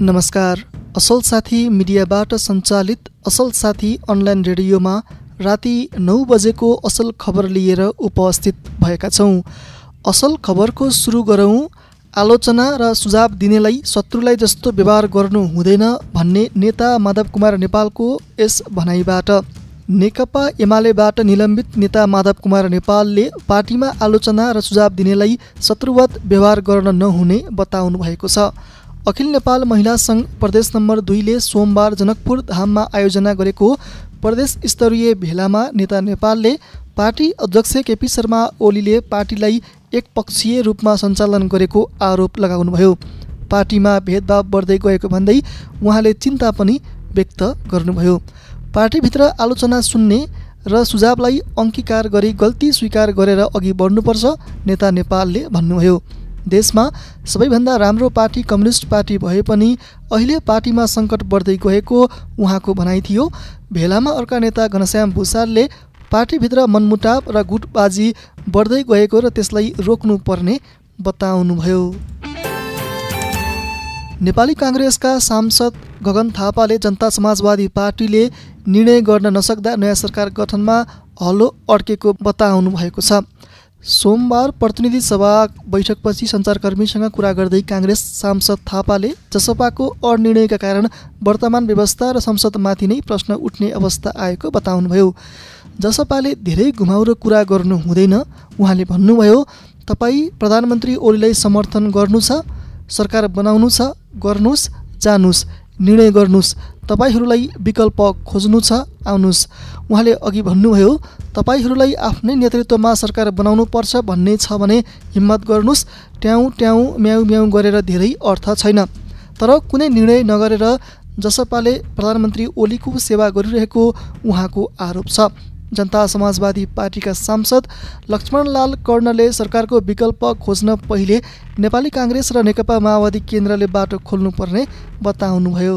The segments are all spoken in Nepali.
नमस्कार। असल साथी मिडियाबाट सञ्चालित असल साथी अनलाइन रेडियोमा राति नौ बजेको असल खबर लिएर उपस्थित भएका छौँ। असल खबरको सुरु गरौँ। आलोचना र सुझाव दिनेलाई शत्रुलाई जस्तो व्यवहार गर्नु हुँदैन भन्ने नेता माधव कुमार नेपालको यस भनाइबाट। नेकपा एमालेबाट निलम्बित नेता माधव कुमार नेपालले पार्टीमा आलोचना र सुझाव दिनेलाई शत्रुवत व्यवहार गर्न नहुने बताउनु भएको छ। अखिल नेपाल महिला सङ्घ प्रदेश नम्बर दुईले सोमबार जनकपुर धाममा आयोजना गरेको प्रदेश स्तरीय भेलामा नेता नेपालले पार्टी अध्यक्ष केपी शर्मा ओलीले पार्टीलाई एकपक्षीय रूपमा सञ्चालन गरेको आरोप लगाउनुभयो। पार्टीमा भेदभाव बढ्दै गएको भन्दै उहाँले चिन्ता पनि व्यक्त गर्नुभयो। पार्टीभित्र आलोचना सुन्ने र सुझावलाई अङ्गीकार गरी गल्ती स्वीकार गरेर अघि बढ्नुपर्छ नेता नेपालले भन्नुभयो। देशमा सबैभन्दा राम्रो पार्टी कम्युनिस्ट पार्टी भए पनि अहिले पार्टीमा सङ्कट बढ्दै गएको उहाँको भनाइ थियो। भेलामा अर्का नेता घनश्याम भूषालले पार्टीभित्र मनमुटाव र गुटबाजी बढ्दै गएको र त्यसलाई रोक्नुपर्ने बताउनुभयो। नेपाली काङ्ग्रेसका सांसद गगन थापाले जनता समाजवादी पार्टीले निर्णय गर्न नसक्दा नयाँ सरकार गठनमा हलो अड्केको बताउनु भएको छ। सोमबार प्रतिनिधि सभा बैठकपछि सञ्चारकर्मीसँग कुरा गर्दै काङ्ग्रेस सांसद थापाले जसपाको अनिर्णयका कारण वर्तमान व्यवस्था र संसदमाथि नै प्रश्न उठ्ने अवस्था आएको बताउनुभयो। जसपाले धेरै घुमाउरो कुरा गर्नु हुँदैन उहाँले भन्नुभयो तपाईँ प्रधानमन्त्री ओलीलाई समर्थन गर्नु छ सरकार बनाउनु छ गर्नुहोस् जानुहोस् निर्णय गर्नुहोस् तपाईँहरूलाई विकल्प खोज्नु छ आउनुहोस्। उहाँले अघि भन्नुभयो तपाईँहरूलाई आफ्नै नेतृत्वमा सरकार बनाउनु पर्छ भन्ने छ भने हिम्मत गर्नुहोस् ट्याउ ट्याउ म्याउ म्याउ गरेर धेरै अर्थ छैन। तर कुनै निर्णय नगरेर जसपाले प्रधानमन्त्री ओलीको सेवा गरिरहेको उहाँको आरोप छ। जनता समाजवादी पार्टीका सांसद लक्ष्मणलाल कर्णले सरकारको विकल्प खोज्न पहिले नेपाली काङ्ग्रेस र नेकपा माओवादी केन्द्रले बाटो खोल्नुपर्ने बताउनुभयो।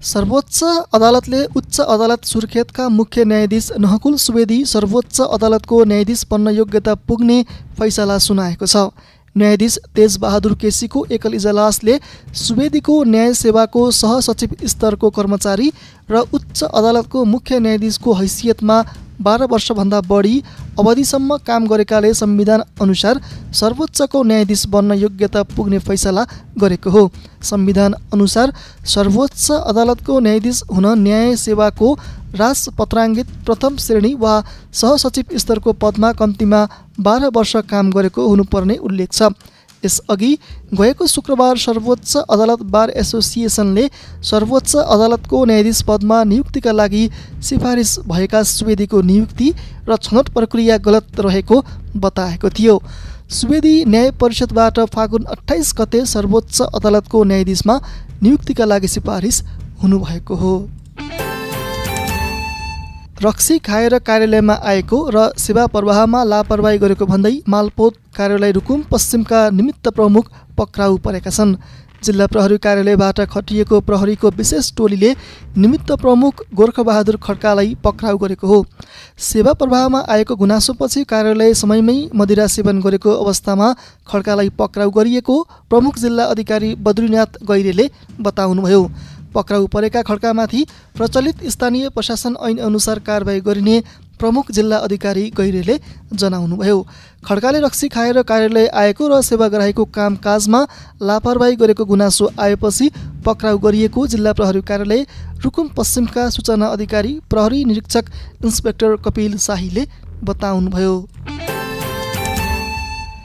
सर्वोच्च अदालतले उच्च अदालत सुर्खेतका मुख्य न्यायाधीश नहकुल सुवेदी सर्वोच्च अदालतको न्यायाधीश बन्न योग्यता पुग्ने फैसला सुनाएको छ। न्यायाधीश तेजबहादुर केसीको एकल इजलासले सुवेदीको न्याय सेवाको सहसचिव स्तरको कर्मचारी र उच्च अदालतको मुख्य न्यायाधीशको हैसियतमा बाह्र वर्षभन्दा बढी अवधिसम्म काम गरेकाले संविधान अनुसार सर्वोच्चको न्यायाधीश बन्न योग्यता पुग्ने फैसला गरेको हो। संविधान अनुसार सर्वोच्च अदालतको न्यायाधीश हुन न्याय सेवाको राजपत्राङ्गित प्रथम श्रेणी वा सहसचिव स्तरको पदमा कम्तीमा बाह्र वर्ष काम गरेको हुनुपर्ने उल्लेख छ। यसअघि गएको शुक्रबार सर्वोच्च अदालत बार एसोसिएसनले सर्वोच्च अदालतको न्यायाधीश पदमा नियुक्तिका लागि सिफारिस भएका सुवेदीको नियुक्ति र छनौट प्रक्रिया गलत रहेको बताएको थियो। सुवेदी न्याय परिषदबाट फागुन अठाइस गते सर्वोच्च अदालतको न्यायाधीशमा नियुक्तिका लागि सिफारिस हुनुभएको हो। रक्सी खाएर कार्यालयमा आएको र सेवा प्रवाहमा लापरवाही गरेको भन्दै मालपोत कार्यालय रुकुम पश्चिमका निमित्त प्रमुख पक्राउ परेका छन्। जिल्ला प्रहरी कार्यालयबाट खटिएको प्रहरीको विशेष टोलीले निमित्त प्रमुख गोर्खबहादुर खड्कालाई पक्राउ गरेको हो। सेवा प्रवाहमा आएको गुनासोपछि कार्यालय समयमै मदिरा सेवन गरेको अवस्थामा खड्कालाई पक्राउ गरिएको प्रमुख जिल्ला अधिकारी बद्रीनाथ गैरेले बताउनुभयो। पक्राउ परेका खड्कामाथि प्रचलित स्थानीय प्रशासन ऐन अनुसार कारवाही गरिने प्रमुख जिल्ला अधिकारी गैरेले जनाउनुभयो। खड्काले रक्सी खाएर कार्यालय आएको र सेवाग्राहीको कामकाजमा लापरवाही गरेको गुनासो आएपछि पक्राउ गरिएको जिल्ला प्रहरी कार्यालय रुकुम पश्चिमका सूचना अधिकारी प्रहरी निरीक्षक इन्सपेक्टर कपिल शाहीले बताउनुभयो।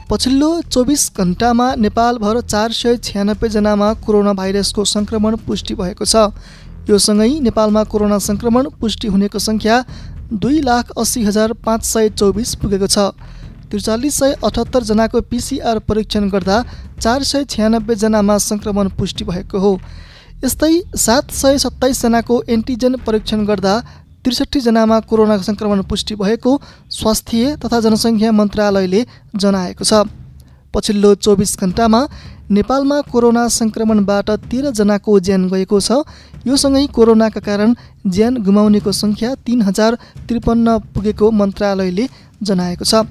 पछिल्लो चौबिस घन्टामा नेपालभर चार सय छ्यानब्बेजनामा कोरोना भाइरसको सङ्क्रमण पुष्टि भएको छ। यो सँगै नेपालमा कोरोना सङ्क्रमण पुष्टि हुनेको सङ्ख्या दुई लाख अस्सी हजार पाँच सय चौबिस पुगेको छ। त्रिचालिस सय अठहत्तरजनाको पिसिआर परीक्षण गर्दा चार सय छ्यानब्बेजनामा सङ्क्रमण पुष्टि भएको हो। यस्तै सात सय सत्ताइसजनाको एन्टिजेन परीक्षण गर्दा त्रिसठीजनामा कोरोना सङ्क्रमण पुष्टि भएको स्वास्थ्य तथा जनसङ्ख्या मन्त्रालयले जनाएको छ। पछिल्लो चौबिस घन्टामा नेपालमा कोरोना सङ्क्रमणबाट तेह्रजनाको ज्यान गएको छ। यो सँगै कोरोनाका कारण ज्यान गुमाउनेको सङ्ख्या तिन हजार त्रिपन्न पुगेको मन्त्रालयले जनाएको छ।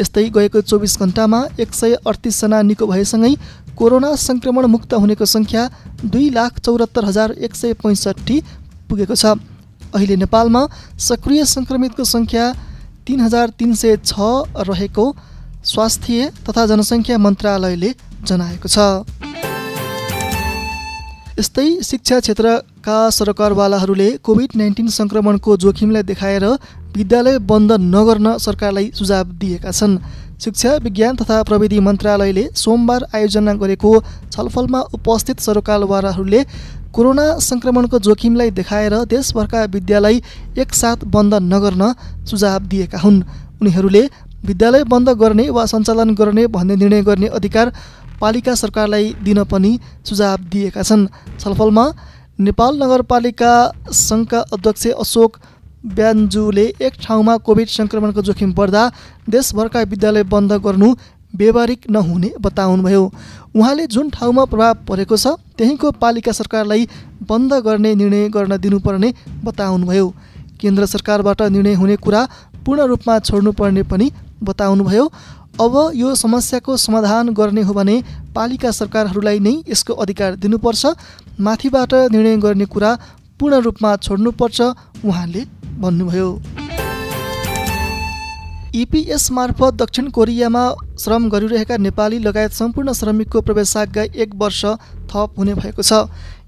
यस्तै गएको चौबिस घन्टामा एक सय अडतिसजना निको भएसँगै कोरोना सङ्क्रमण मुक्त हुनेको सङ्ख्या दुई लाख चौरात्तर हजार एक सय पैँसठी पुगेको छ। अहिले नेपालमा सक्रिय सङ्क्रमितको सङ्ख्या तिन हजार तिन सय छ रहेको स्वास्थ्य तथा जनसङ्ख्या मन्त्रालयले जनाएको छ। यस्तै शिक्षा क्षेत्रका सरकारवालाहरूले कोभिड नाइन्टिन सङ्क्रमणको जोखिमलाई देखाएर विद्यालय बन्द नगर्न सरकारलाई सुझाव दिएका छन्। शिक्षा विज्ञान तथा प्रविधि मन्त्रालयले सोमबार आयोजना गरेको छलफलमा उपस्थित सरकारवालाहरूले कोरोना सङ्क्रमणको जोखिमलाई देखाएर देशभरका विद्यालय एकसाथ बन्द नगर्न सुझाव दिएका हुन्। उनीहरूले विद्यालय बन्द गर्ने वा सञ्चालन गर्ने भन्ने निर्णय गर्ने अधिकार पालिका सरकारलाई दिन पनि सुझाव दिएका छन्। छलफलमा नेपाल नगरपालिका सङ्घका अध्यक्ष अशोक ब्यान्जुले एक ठाउँमा कोभिड सङ्क्रमणको जोखिम बढ्दा देशभरका विद्यालय बन्द गर्नु व्यवहारिक नहुने बताउनुभयो। उहाँले जुन ठाउँमा प्रभाव परेको छ त्यहीँको पालिका सरकारलाई बन्द गर्ने निर्णय गर्न दिनुपर्ने बताउनुभयो। केन्द्र सरकारबाट निर्णय हुने कुरा पूर्ण रूपमा छोड्नुपर्ने पनि बताउनुभयो। अब यो समस्याको समाधान गर्ने हो भने पालिका सरकारहरूलाई नै यसको अधिकार दिनुपर्छ। माथिबाट निर्णय गर्ने कुरा पूर्ण रूपमा छोड्नुपर्छ उहाँले भन्नुभयो। इपिएस मार्फत दक्षिण कोरियामा श्रम गरिरहेका नेपाली लगायत सम्पूर्ण श्रमिकको प्रवेशाज्ञा एक वर्ष थप हुने भएको छ।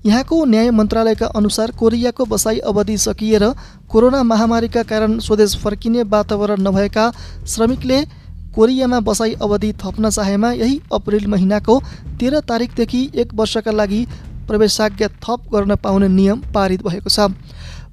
यहाँको न्याय मन्त्रालयका अनुसार कोरियाको बसाई अवधि सकिएर कोरोना महामारीका कारण स्वदेश फर्किने वातावरण नभएका श्रमिकले कोरियामा बसाई अवधि थप्न चाहेमा यही अप्रेल महिनाको तेह्र तारिकदेखि एक वर्षका लागि प्रवेशाज्ञा थप गर्न पाउने नियम पारित भएको छ।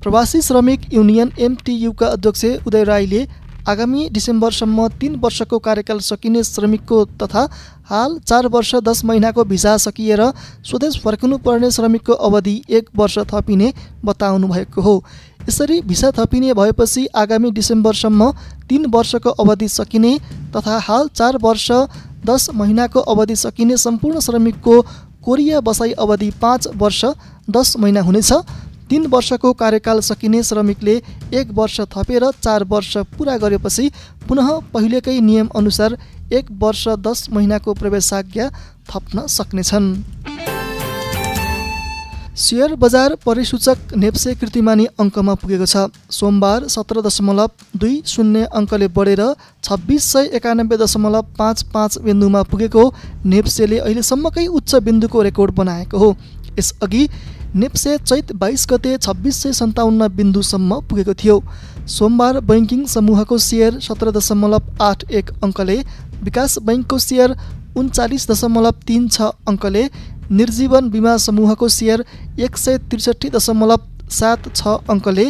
प्रवासी श्रमिक युनियन एमटियुका अध्यक्ष उदय राईले आगामी डिसेम्बरसम्म तिन वर्षको कार्यकाल सकिने श्रमिकको तथा हाल चार वर्ष दस महिनाको भिसा सकिएर स्वदेश फर्किनु पर्ने श्रमिकको अवधि एक वर्ष थपिने बताउनु भएको हो। यसरी भिसा थपिने भएपछि आगामी डिसेम्बरसम्म तिन वर्षको अवधि सकिने तथा हाल चार वर्ष दस महिनाको अवधि सकिने सम्पूर्ण श्रमिकको कोरिया बसाई अवधि पाँच वर्ष दस महिना हुनेछ। तिन वर्षको कार्यकाल सकिने श्रमिकले एक वर्ष थपेर चार वर्ष पुरा गरेपछि पुनः पहिलेकै नियमअनुसार एक वर्ष दस महिनाको प्रवेशाज्ञा थप्न सक्नेछन्। सेयर बजार परिसूचक नेप्से कृतिमानी अङ्कमा पुगेको छ। सोमबार सत्र दशमलव दुई शून्य अङ्कले बढेर छब्बिस सय एकानब्बे दशमलव पाँच पाँच बिन्दुमा पुगेको नेप्सेले अहिलेसम्मकै उच्च बिन्दुको रेकर्ड बनाएको हो। यसअघि नेप्से चैत बाइस गते छब्बिस सय सन्ताउन्न बिन्दुसम्म पुगेको थियो। सोमबार बैङ्किङ समूहको सेयर सत्र दशमलव आठ एक अङ्कले विकास बैङ्कको सेयर उन्चालिस दशमलव तिन छ अङ्कले निर्जीवन बिमा समूहको सेयर एक सय त्रिसठी दशमलव सात छ अङ्कले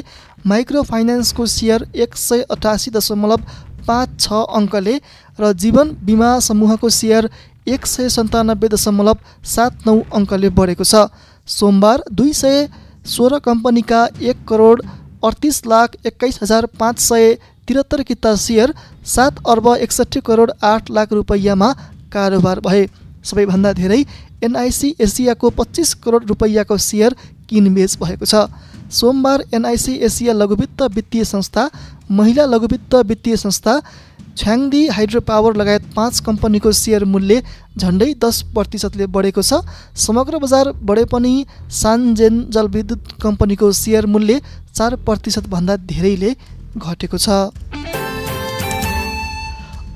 माइक्रो फाइनेन्सको सेयर एक सय अठासी दशमलव पाँच छ अङ्कले र जीवन बिमा समूहको सेयर एक सय सन्तानब्बे दशमलव सात नौ अङ्कले बढेको छ। सोमबार दुई सय सोह्र कम्पनीका एक करोड अडतिस लाख एक्काइस हजार पाँच सय त्रिहत्तर किता सेयर सात अर्ब एकसट्ठी करोड आठ लाख रुपैयाँमा कारोबार भए। सबैभन्दा धेरै एनआइसी एसियाको पच्चिस करोड रुपैयाँको सेयर किनबेच भएको छ। सोमबार एनआइसी एसिया लघुवित्त वित्तीय संस्था महिला लघुवित्त वित्तीय संस्था छ्याङदी हाइड्रो पावर लगायत पाँच कम्पनीको सेयर मूल्य झन्डै दस प्रतिशतले बढेको छ। समग्र बजार बढे पनि सानजेन जलविद्युत कम्पनीको सेयर मूल्य चार प्रतिशतभन्दा धेरैले घटेको छ।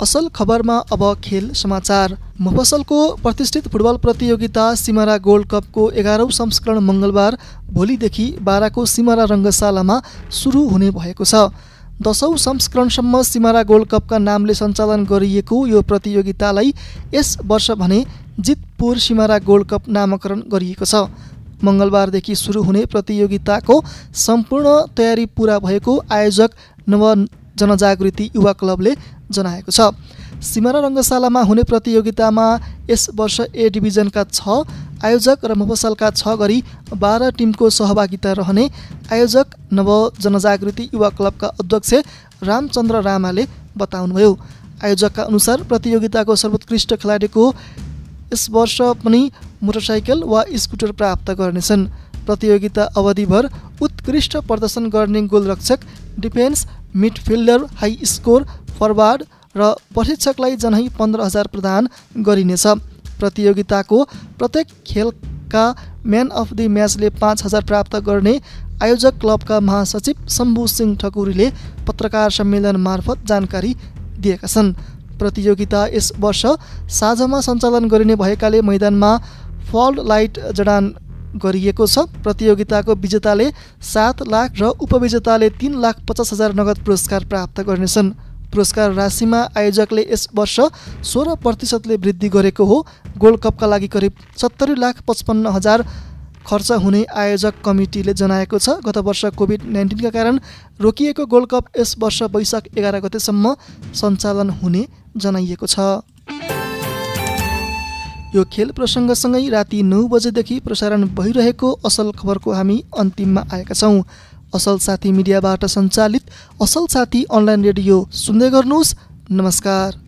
असल खबरमा अब खेल समाचार। मफसलको प्रतिष्ठित फुटबल प्रतियोगिता सिमारा गोल्ड कपको एघारौँ संस्करण मङ्गलबार भोलिदेखि बाह्रको सिमारा रङ्गशालामा सुरु हुने भएको छ। दसौँ संस्करणसम्म सिमारा गोल्ड कपका नामले सञ्चालन गरिएको यो प्रतियोगितालाई यस वर्ष भने जितपुर सिमारा गोल्ड कप नामाकरण गरिएको छ। मङ्गलबारदेखि सुरु हुने प्रतियोगिताको सम्पूर्ण तयारी पुरा भएको आयोजक नव जनजागृति युवा क्लबले जनाएको छ। सिमारा रङ्गशालामा हुने प्रतियोगितामा यस वर्ष ए डिभिजनका छ आयोजक र मफसलका छ गरी बाह्र टिमको सहभागिता रहने आयोजक नव जनजागृति युवा क्लबका अध्यक्ष रामचन्द्र रामाले बताउनुभयो। आयोजकका अनुसार प्रतियोगिताको सर्वोत्कृष्ट खेलाडीको यस वर्ष पनि मोटरसाइकल वा स्कुटर प्राप्त गर्नेछन्। प्रतियोगिता अवधिभर उत्कृष्ट प्रदर्शन गर्ने गोलरक्षक defence midfielder high score forward र प्रशिक्षकलाई जनै पन्ध्र हजार प्रदान गरिनेछ। प्रतियोगिताको प्रत्येक खेलका म्यान अफ द म्याचले पाँच हजार प्राप्त गर्ने आयोजक क्लबका महासचिव शम्भु सिंह ठकुरीले पत्रकार सम्मेलन मार्फत जानकारी दिएका छन्। प्रतियोगिता यस वर्ष साँझमा सञ्चालन गरिने भएकाले मैदानमा फल्ड लाइट जडान गरिएको छ। प्रतियोगिताको विजेताले सात लाख र उपविजेताले तिन लाख पचास हजार नगद पुरस्कार प्राप्त गर्नेछन्। पुरस्कार राशिमा आयोजकले यस वर्ष सोह्र प्रतिशतले वृद्धि गरेको हो। गोल्ड कपका लागि करिब सत्तरी लाख पचपन्न हजार खर्च हुने आयोजक कमिटीले जनाएको छ। गत वर्ष कोभिड नाइन्टिनका कारण रोकिएको गोल्ड कप यस वर्ष वैशाख एघार गतेसम्म सञ्चालन हुने जनाइएको छ। यो खेल प्रसङ्गसँगै राति नौ बजेदेखि प्रसारण भइरहेको असल खबरको हामी अन्तिममा आएका छौँ। असल साथी मिडियाबाट सञ्चालित असल साथी अनलाइन रेडियो सुन्दै गर्नुहोस्। नमस्कार।